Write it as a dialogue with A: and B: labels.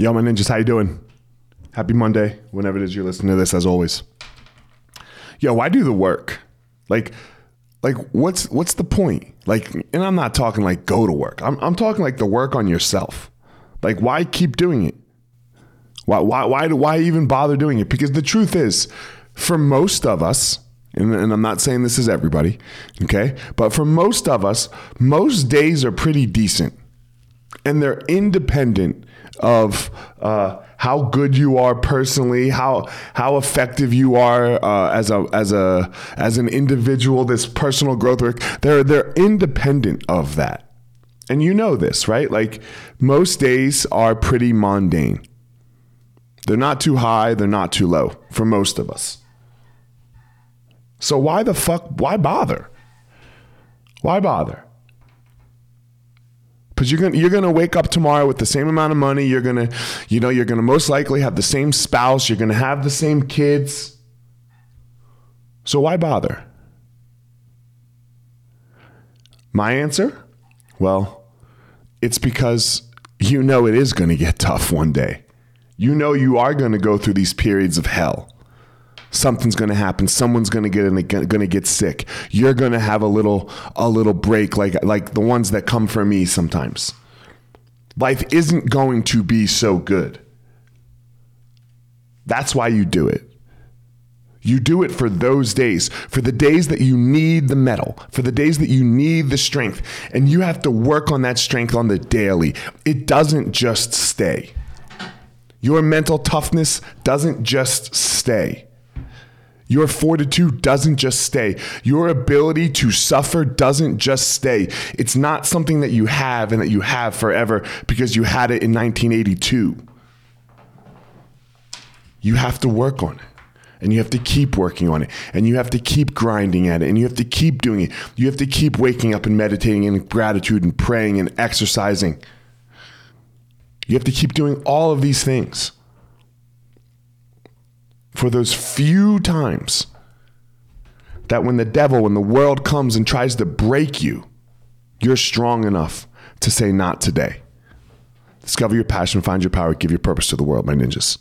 A: Yo, my ninjas, how you doing? Happy Monday, whenever it is you're listening to this, as always. Yo, why do the work? Like, like what's what's the point? Like, and I'm not talking like go to work. I'm I'm talking like the work on yourself. Like, why keep doing it? Why why why why even bother doing it? Because the truth is, for most of us, and, and I'm not saying this is everybody, okay, but for most of us, most days are pretty decent, and they're independent of uh, how good you are personally, how how effective you are uh, as a as a as an individual. This personal growth work, they're they're independent of that, and you know this, right? Like most days are pretty mundane. They're not too high, they're not too low for most of us. So why the fuck? Why bother? Why bother? Because you're gonna you're gonna wake up tomorrow with the same amount of money. You're gonna, you know, you're gonna most likely have the same spouse. You're gonna have the same kids. So why bother? My answer, well, it's because you know it is gonna get tough one day. You know you are gonna go through these periods of hell something's going to happen someone's going to get going to get sick you're going to have a little a little break like like the ones that come for me sometimes life isn't going to be so good that's why you do it you do it for those days, for the days that you need the mettle, for the days that you need the strength. And you have to work on that strength on the daily. It doesn't just stay. Your mental toughness doesn't just stay. Your fortitude doesn't just stay. Your ability to suffer doesn't just stay. It's not something that you have and that you have forever because you had it in 1982. You have to work on it. And you have to keep working on it. And you have to keep grinding at it. And you have to keep doing it. You have to keep waking up and meditating and gratitude and praying and exercising. You have to keep doing all of these things for those few times that when the devil, when the world comes and tries to break you, you're strong enough to say, Not today. Discover your passion, find your power, give your purpose to the world, my ninjas.